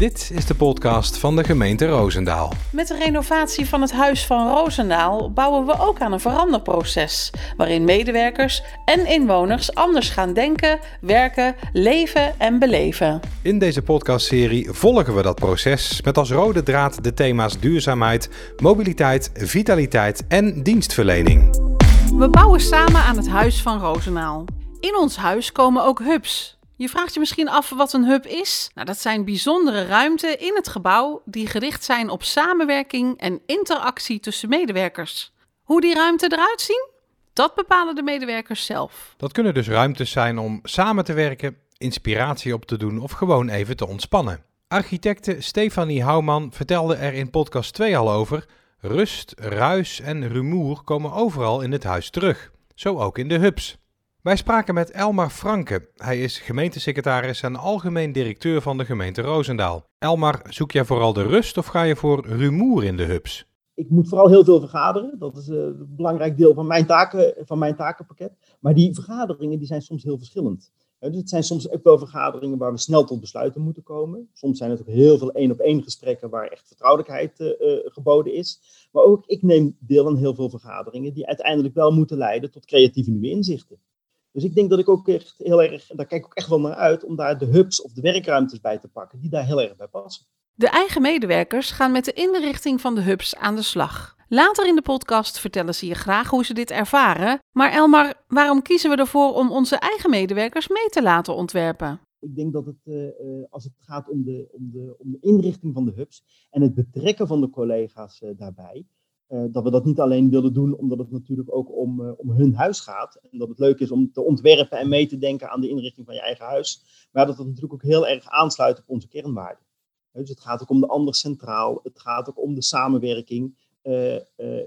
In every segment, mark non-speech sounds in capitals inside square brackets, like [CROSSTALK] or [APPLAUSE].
Dit is de podcast van de gemeente Roosendaal. Met de renovatie van het Huis van Roosendaal bouwen we ook aan een veranderproces. Waarin medewerkers en inwoners anders gaan denken, werken, leven en beleven. In deze podcastserie volgen we dat proces met als rode draad de thema's duurzaamheid, mobiliteit, vitaliteit en dienstverlening. We bouwen samen aan het Huis van Roosendaal. In ons huis komen ook hubs. Je vraagt je misschien af wat een hub is. Nou, dat zijn bijzondere ruimten in het gebouw die gericht zijn op samenwerking en interactie tussen medewerkers. Hoe die ruimte eruit zien? Dat bepalen de medewerkers zelf. Dat kunnen dus ruimtes zijn om samen te werken, inspiratie op te doen of gewoon even te ontspannen. Architecte Stefanie Houwman vertelde er in podcast 2 al over. Rust, ruis en rumoer komen overal in het huis terug. Zo ook in de hubs. Wij spraken met Elmar Franke. Hij is gemeentesecretaris en algemeen directeur van de gemeente Roosendaal. Elmar, zoek jij vooral de rust of ga je voor rumoer in de hubs? Ik moet vooral heel veel vergaderen. Dat is eh, een belangrijk deel van mijn, taken, van mijn takenpakket. Maar die vergaderingen die zijn soms heel verschillend. Dus het zijn soms ook wel vergaderingen waar we snel tot besluiten moeten komen. Soms zijn het ook heel veel één-op-één gesprekken waar echt vertrouwelijkheid uh, geboden is. Maar ook ik neem deel aan heel veel vergaderingen die uiteindelijk wel moeten leiden tot creatieve nieuwe inzichten. Dus ik denk dat ik ook echt heel erg, en daar kijk ik ook echt wel naar uit, om daar de hubs of de werkruimtes bij te pakken, die daar heel erg bij passen. De eigen medewerkers gaan met de inrichting van de hubs aan de slag. Later in de podcast vertellen ze je graag hoe ze dit ervaren. Maar Elmar, waarom kiezen we ervoor om onze eigen medewerkers mee te laten ontwerpen? Ik denk dat het, uh, als het gaat om de, om, de, om de inrichting van de hubs en het betrekken van de collega's uh, daarbij, uh, dat we dat niet alleen willen doen omdat het natuurlijk ook om, uh, om hun huis gaat. En dat het leuk is om te ontwerpen en mee te denken aan de inrichting van je eigen huis. Maar dat het natuurlijk ook heel erg aansluit op onze kernwaarden. Dus het gaat ook om de ander centraal. Het gaat ook om de samenwerking. Uh,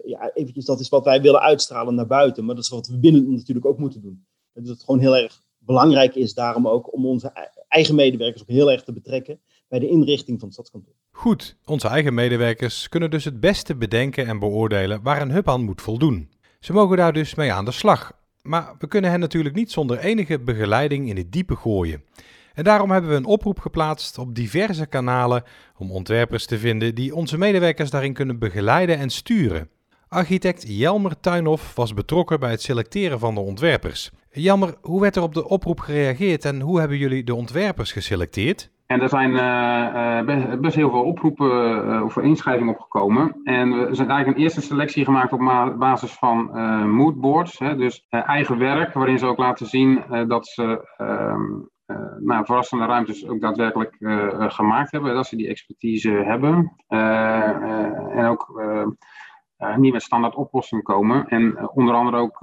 ja, eventjes, dat is wat wij willen uitstralen naar buiten. Maar dat is wat we binnen natuurlijk ook moeten doen. Dus het gewoon heel erg belangrijk is daarom ook om onze eigen medewerkers ook heel erg te betrekken bij de inrichting van het stadskantoor. Goed, onze eigen medewerkers kunnen dus het beste bedenken en beoordelen waar een hub aan moet voldoen. Ze mogen daar dus mee aan de slag. Maar we kunnen hen natuurlijk niet zonder enige begeleiding in het diepe gooien. En daarom hebben we een oproep geplaatst op diverse kanalen om ontwerpers te vinden die onze medewerkers daarin kunnen begeleiden en sturen. Architect Jelmer Tuinhoff was betrokken bij het selecteren van de ontwerpers. Jelmer, hoe werd er op de oproep gereageerd en hoe hebben jullie de ontwerpers geselecteerd? En er zijn uh, best, heel veel oproepen uh, of inschrijvingen opgekomen. En er zijn eigenlijk een eerste selectie gemaakt op basis van moodboards. Hè, dus eigen werk, waarin ze ook laten zien dat ze ehm, nou, verrassende ruimtes ook daadwerkelijk gemaakt hebben. Dat ze die expertise hebben. en ook niet met standaard oplossingen komen. En onder andere ook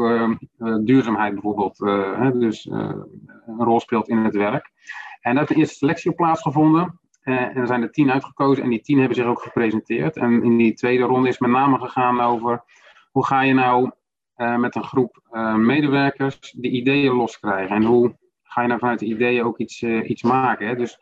duurzaamheid bijvoorbeeld. Hè, dus een rol speelt in het werk. En de eerste selectie op plaatsgevonden. Uh, en er zijn er tien uitgekozen en die tien hebben zich ook gepresenteerd. En in die tweede ronde is met name gegaan over hoe ga je nou uh, met een groep uh, medewerkers de ideeën loskrijgen. En hoe ga je nou vanuit de ideeën ook iets, iets maken. Hè? Dus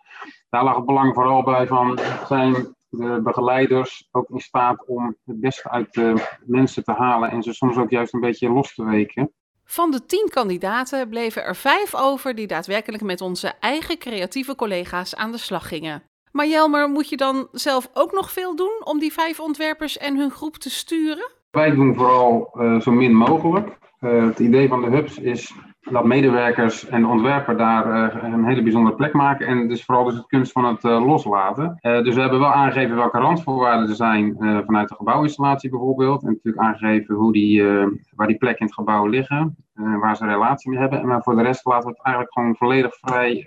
daar lag het belang vooral bij van zijn de begeleiders ook in staat om het beste uit de mensen te halen en ze soms ook juist een beetje los te weken. Van de tien kandidaten bleven er vijf over die daadwerkelijk met onze eigen creatieve collega's aan de slag gingen. Maar Jelmer, moet je dan zelf ook nog veel doen om die vijf ontwerpers en hun groep te sturen? Wij doen vooral uh, zo min mogelijk. Uh, het idee van de hubs is dat medewerkers en de ontwerper daar uh, een hele bijzondere plek maken. En dus vooral dus het kunst van het uh, loslaten. Uh, dus we hebben wel aangegeven welke randvoorwaarden er zijn vanuit de gebouwinstallatie bijvoorbeeld. En natuurlijk aangegeven hoe die, waar die plekken in het gebouw liggen. waar ze relatie mee hebben. En maar voor de rest laten we het eigenlijk gewoon volledig vrij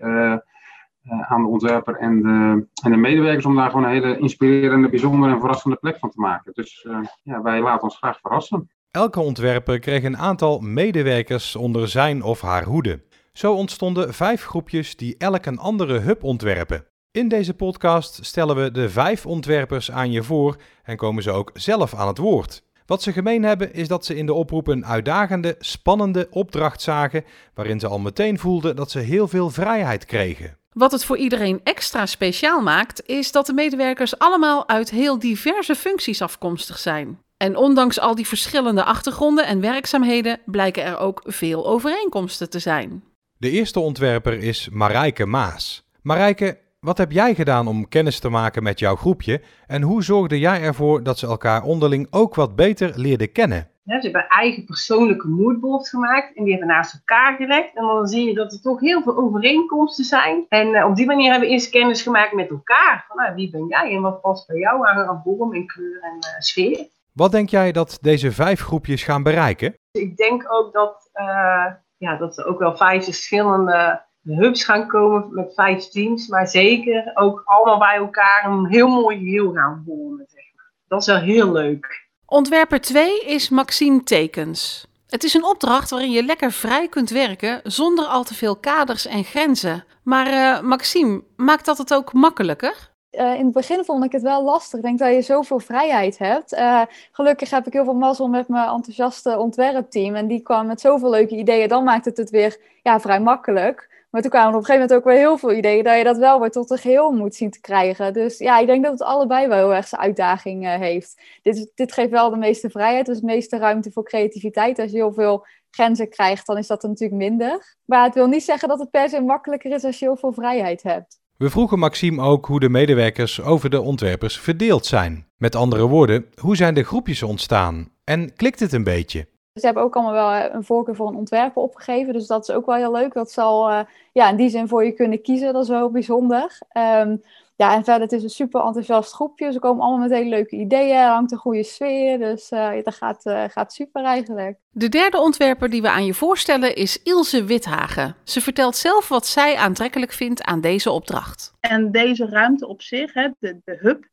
aan de ontwerper en de, en de medewerkers. Om daar gewoon een hele inspirerende, bijzondere en verrassende plek van te maken. Dus ja, wij laten ons graag verrassen. Elke ontwerper kreeg een aantal medewerkers onder zijn of haar hoede. Zo ontstonden vijf groepjes die elk een andere hub ontwerpen. In deze podcast stellen we de vijf ontwerpers aan je voor en komen ze ook zelf aan het woord. Wat ze gemeen hebben is dat ze in de oproep een uitdagende, spannende opdracht zagen, waarin ze al meteen voelden dat ze heel veel vrijheid kregen. Wat het voor iedereen extra speciaal maakt, is dat de medewerkers allemaal uit heel diverse functies afkomstig zijn. En ondanks al die verschillende achtergronden en werkzaamheden blijken er ook veel overeenkomsten te zijn. De eerste ontwerper is Marijke Maas. Marijke, wat heb jij gedaan om kennis te maken met jouw groepje en hoe zorgde jij ervoor dat ze elkaar onderling ook wat beter leerden kennen? ze hebben eigen persoonlijke moodboard gemaakt en die hebben naast elkaar gelegd. En dan zie je dat er toch heel veel overeenkomsten zijn. En eh, op die manier hebben we eerst kennis gemaakt met elkaar. Van, nou, wie ben jij en wat past bij jou aan vorm en kleur en uh, sfeer. Wat denk jij dat deze vijf groepjes gaan bereiken? Ik denk ook dat, uh, ja, dat er ook wel vijf verschillende hubs gaan komen met vijf teams. Maar zeker ook allemaal bij elkaar een heel mooi geheel gaan vormen. Zeg maar. Dat is wel heel leuk. Ontwerper 2 is Maxime Tekens. Het is een opdracht waarin je lekker vrij kunt werken zonder al te veel kaders en grenzen. Maar uh, Maxime, maakt dat het ook makkelijker? Uh, in het begin vond ik het wel lastig. Ik denk dat je zoveel vrijheid hebt. Uh, gelukkig heb ik heel veel mazzel met mijn enthousiaste ontwerpteam. En die kwam met zoveel leuke ideeën. Dan maakt het het weer ja, vrij makkelijk. Maar toen kwamen er op een gegeven moment ook weer heel veel ideeën dat je dat wel weer tot een geheel moet zien te krijgen. Dus ja, ik denk dat het allebei wel heel erg zijn uitdaging uh, heeft. Dit, dit geeft wel de meeste vrijheid, dus de meeste ruimte voor creativiteit. Als je heel veel grenzen krijgt, dan is dat natuurlijk minder. Maar het wil niet zeggen dat het per se makkelijker is als je heel veel vrijheid hebt. We vroegen Maxime ook hoe de medewerkers over de ontwerpers verdeeld zijn. Met andere woorden, hoe zijn de groepjes ontstaan? En klikt het een beetje? Ze hebben ook allemaal wel eh, een voorkeur voor een ontwerper opgegeven. Dus dat is ook wel heel leuk. Dat zal uh, ja, in die zin voor je kunnen kiezen. Dat is wel bijzonder. Um, ja, en verder, het is een super enthousiast groepje. Ze komen allemaal met hele leuke ideeën. Er hangt een goede sfeer. Dus uh, dat gaat, uh, gaat super eigenlijk. De derde ontwerper die we aan je voorstellen is Ilse Withagen. Ze vertelt zelf wat zij aantrekkelijk vindt aan deze opdracht. En deze ruimte op zich, hè, de, de hub,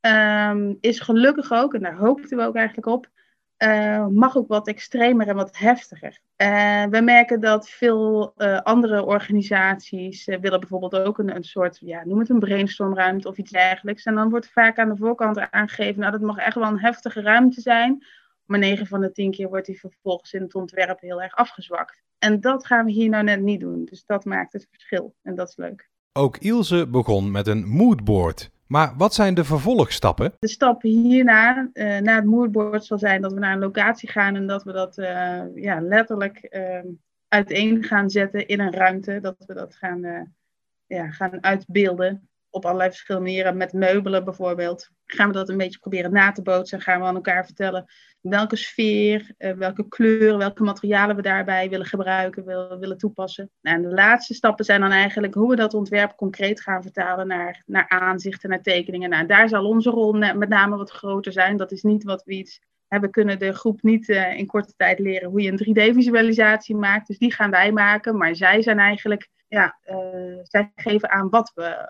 um, is gelukkig ook, en daar hoopten we ook eigenlijk op, uh, mag ook wat extremer en wat heftiger. Uh, we merken dat veel uh, andere organisaties willen bijvoorbeeld ook een, een soort, ja, noem het een brainstormruimte of iets dergelijks. En dan wordt vaak aan de voorkant aangegeven, nou dat mag echt wel een heftige ruimte zijn. Maar 9 van de 10 keer wordt die vervolgens in het ontwerp heel erg afgezwakt. En dat gaan we hier nou net niet doen. Dus dat maakt het verschil. En dat is leuk. Ook Ilse begon met een moodboard. Maar wat zijn de vervolgstappen? De stap hierna, uh, na het moodboard, zal zijn dat we naar een locatie gaan en dat we dat uh, ja, letterlijk uh, uiteen gaan zetten in een ruimte. Dat we dat gaan, ja, gaan uitbeelden op allerlei verschillende manieren. Met meubelen bijvoorbeeld. Gaan we dat een beetje proberen na te bootsen en gaan we aan elkaar vertellen welke sfeer, uh, welke kleuren, welke materialen we daarbij willen gebruiken, willen, toepassen. Nou, en de laatste stappen zijn dan eigenlijk hoe we dat ontwerp concreet gaan vertalen naar, naar aanzichten, naar tekeningen. Nou, daar zal onze rol met name wat groter zijn. Dat is niet wat we iets hebben kunnen de groep niet uh, in korte tijd leren hoe je een 3D-visualisatie maakt. Dus die gaan wij maken. Maar zij zijn eigenlijk, ja, uh, zij geven aan wat we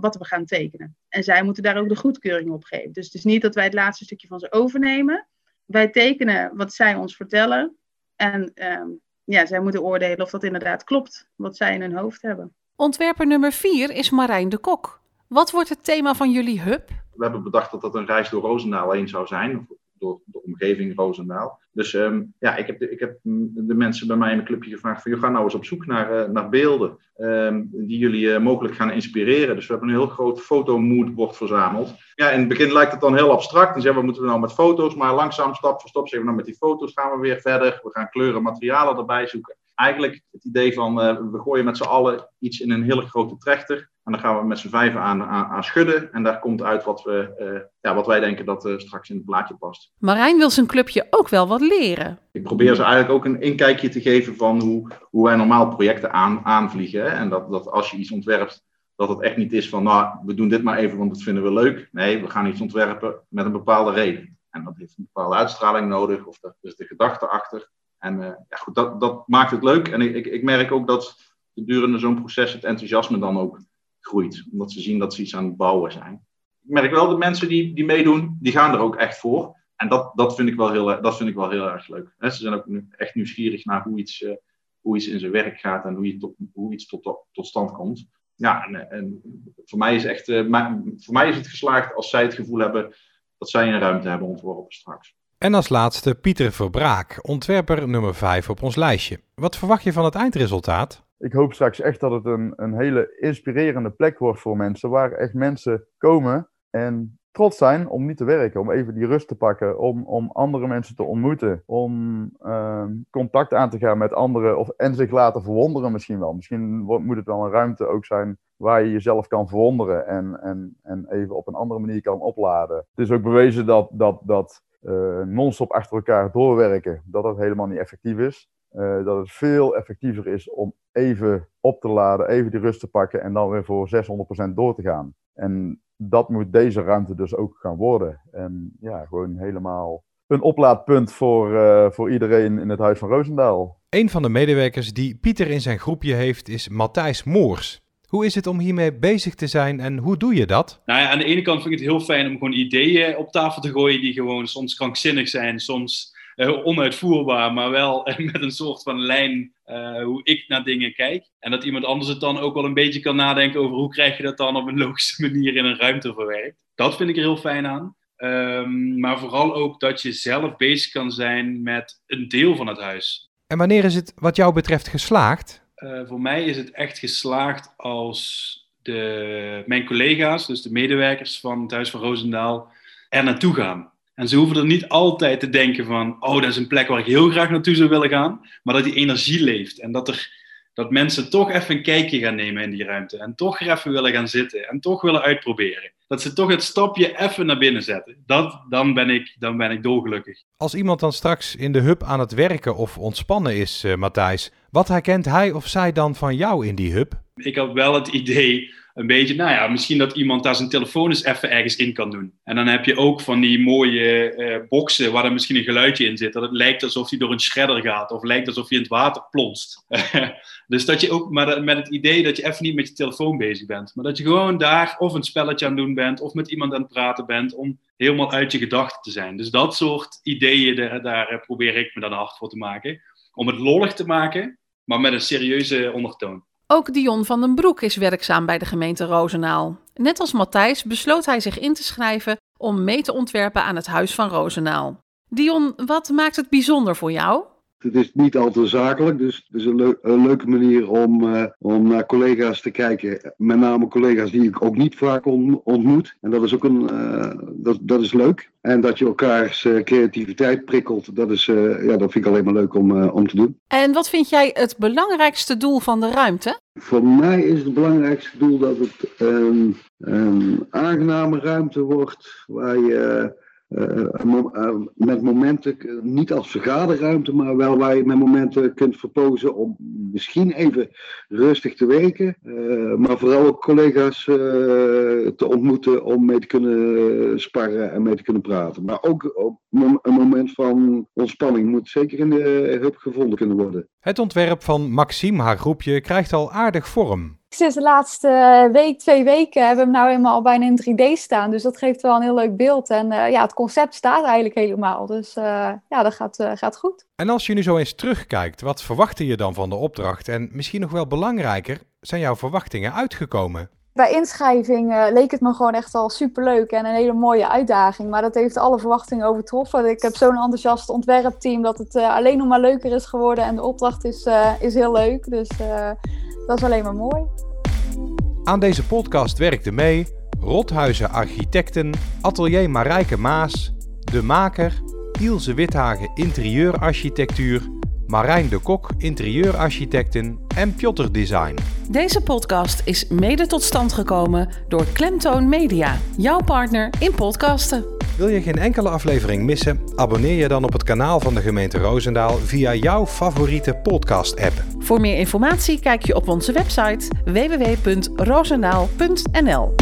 wat we gaan tekenen. En zij moeten daar ook de goedkeuring op geven. Dus het is niet dat wij het laatste stukje van ze overnemen. Wij tekenen wat zij ons vertellen. En um, ja, zij moeten oordelen of dat inderdaad klopt, wat zij in hun hoofd hebben. Ontwerper nummer 4 is Marijn de Kok. Wat wordt het thema van jullie hub? We hebben bedacht dat dat een reis door Roosendaal heen zou zijn door de omgeving Roosendaal. Dus um, ja, ik heb, de, ik heb de mensen bij mij in mijn clubje gevraagd van, ga nou eens op zoek naar, uh, naar beelden um, die jullie uh, mogelijk gaan inspireren. Dus we hebben een heel groot fotomoodboard verzameld. Ja, in het begin lijkt het dan heel abstract. En zeggen wat moeten we nou met foto's? Maar langzaam, stap voor stap, zeggen we nou met die foto's gaan we weer verder. We gaan kleuren, materialen erbij zoeken. Eigenlijk het idee van, uh, we gooien met z'n allen iets in een hele grote trechter. En dan gaan we met z'n vijven aan, aan, aan, schudden. En daar komt uit wat, we, uh, ja, wat wij denken dat uh, straks in het plaatje past. Marijn wil zijn clubje ook wel wat leren. Ik probeer ze eigenlijk ook een inkijkje te geven van hoe, hoe wij normaal projecten aan, aanvliegen. Hè? En dat, dat als je iets ontwerpt, dat het echt niet is van, nou, we doen dit maar even, want dat vinden we leuk. Nee, we gaan iets ontwerpen met een bepaalde reden. En dat heeft een bepaalde uitstraling nodig, of dat is de gedachte achter. En uh, ja, goed, dat, dat maakt het leuk. En ik, ik, ik merk ook dat gedurende zo'n proces het enthousiasme dan ook groeit. Omdat ze zien dat ze iets aan het bouwen zijn. Ik merk wel de mensen die, die meedoen, die gaan er ook echt voor. En dat, dat, vind, ik wel heel, dat vind ik wel heel erg leuk. Ze zijn ook echt nieuwsgierig naar hoe iets, uh, hoe iets in zijn werk gaat en hoe, je tot, hoe iets tot, tot stand komt. Ja, en, en voor, mij is echt, uh, voor mij is het geslaagd als zij het gevoel hebben dat zij een ruimte hebben ontworpen straks. En als laatste Pieter Verbraak, ontwerper nummer 5 op ons lijstje. Wat verwacht je van het eindresultaat? Ik hoop straks echt dat het een, een hele inspirerende plek wordt voor mensen, waar echt mensen komen en trots zijn om niet te werken, om even die rust te pakken, om, om andere mensen te ontmoeten, om uh, contact aan te gaan met anderen of, en zich laten verwonderen misschien wel. Misschien moet het wel een ruimte ook zijn waar je jezelf kan verwonderen en, en, en even op een andere manier kan opladen. Het is ook bewezen dat, dat, dat uh, non-stop achter elkaar doorwerken, dat dat helemaal niet effectief is. Uh, dat het veel effectiever is om even op te laden, even die rust te pakken en dan weer voor 600% door te gaan. En dat moet deze ruimte dus ook gaan worden. En ja, gewoon helemaal een oplaadpunt voor, uh, voor iedereen in het Huis van Roosendaal. Een van de medewerkers die Pieter in zijn groepje heeft is Matthijs Moors. Hoe is het om hiermee bezig te zijn en hoe doe je dat? Nou ja, aan de ene kant vind ik het heel fijn om gewoon ideeën op tafel te gooien die gewoon soms krankzinnig zijn, soms uh, onuitvoerbaar, maar wel uh, [LAUGHS] met een soort van lijn uh, hoe ik naar dingen kijk. En dat iemand anders het dan ook wel een beetje kan nadenken over hoe krijg je dat dan op een [LAUGHS] logische manier in een ruimte verwerkt. Dat vind ik er heel fijn aan. Um, maar vooral ook dat je zelf bezig kan zijn met een deel van het huis. En wanneer is het wat jou betreft geslaagd? Uh, voor mij is het echt geslaagd als de, mijn collega's, dus de medewerkers van het Huis van Roosendaal, er naartoe gaan. En ze hoeven er niet altijd te denken van, oh, dat is een plek waar ik heel graag naartoe zou willen gaan, maar dat die energie leeft en dat, er, dat mensen toch even een kijkje gaan nemen in die ruimte en toch er even willen gaan zitten en toch willen uitproberen. Dat ze toch het stapje even naar binnen zetten. Dat, dan, ben ik, dan ben ik dolgelukkig. Als iemand dan straks in de hub aan het werken of ontspannen is, uh, Matthijs, wat herkent hij of zij dan van jou in die hub? Ik had wel het idee een beetje, nou ja, misschien dat iemand daar zijn telefoon eens even ergens in kan doen. En dan heb je ook van die mooie uh, boxen waar er misschien een geluidje in zit. Dat het lijkt alsof hij door een shredder gaat of lijkt alsof je in het water plonst. [LAUGHS] dus dat je ook, maar met het idee dat je even niet met je telefoon bezig bent. Maar dat je gewoon daar of een spelletje aan doen bent of met iemand aan het praten bent om helemaal uit je gedachten te zijn. Dus dat soort ideeën, daar, daar probeer ik me dan hard voor te maken. Om het lollig te maken, maar met een serieuze ondertoon. Ook Dion van den Broek is werkzaam bij de gemeente Rozenaal. Net als Matthijs besloot hij zich in te schrijven om mee te ontwerpen aan het Huis van Rozenaal. Dion, wat maakt het bijzonder voor jou? Het is niet al te zakelijk, dus het is een, leuk, een leuke manier om, uh, om naar collega's te kijken. Met name collega's die ik ook niet vaak on, ontmoet. En dat is ook een, uh, dat, dat is leuk. En dat je elkaars uh, creativiteit prikkelt, dat, is, ja, dat vind ik alleen maar leuk om, om te doen. En wat vind jij het belangrijkste doel van de ruimte? Voor mij is het belangrijkste doel dat het een, een aangename ruimte wordt waar je met momenten, niet als vergaderruimte, maar wel waar je met momenten kunt verpozen om misschien even rustig te werken, maar vooral ook collega's te ontmoeten om mee te kunnen sparren en mee te kunnen praten. Maar ook een moment van ontspanning moet zeker in de hub gevonden kunnen worden. Het ontwerp van Maxime, haar groepje, krijgt al aardig vorm. Sinds de laatste week, twee weken, hebben we hem nou helemaal al bijna in 3D staan. Dus dat geeft wel een heel leuk beeld. En uh, ja, het concept staat eigenlijk helemaal. Dus uh, ja, dat gaat, uh, gaat goed. En als je nu zo eens terugkijkt, wat verwachtte je dan van de opdracht? En misschien nog wel belangrijker, zijn jouw verwachtingen uitgekomen? Bij inschrijving leek het me gewoon echt al superleuk en een hele mooie uitdaging. Maar dat heeft alle verwachtingen overtroffen. Ik heb zo'n enthousiast ontwerpteam dat het alleen nog maar leuker is geworden. En de opdracht is, is heel leuk. Dus dat is alleen maar mooi. Aan deze podcast werkten mee Rothuizen Architecten, Atelier Marijke Maas, De Maker, Ilse Withagen Interieurarchitectuur, Marijn de Kok Interieurarchitecten en Piotr Design. Deze podcast is mede tot stand gekomen door Klemtoon Media, jouw partner in podcasten. Wil je geen enkele aflevering missen? Abonneer je dan op het kanaal van de gemeente Roosendaal via jouw favoriete podcast-app. Voor meer informatie kijk je op onze website www.roosendaal.nl.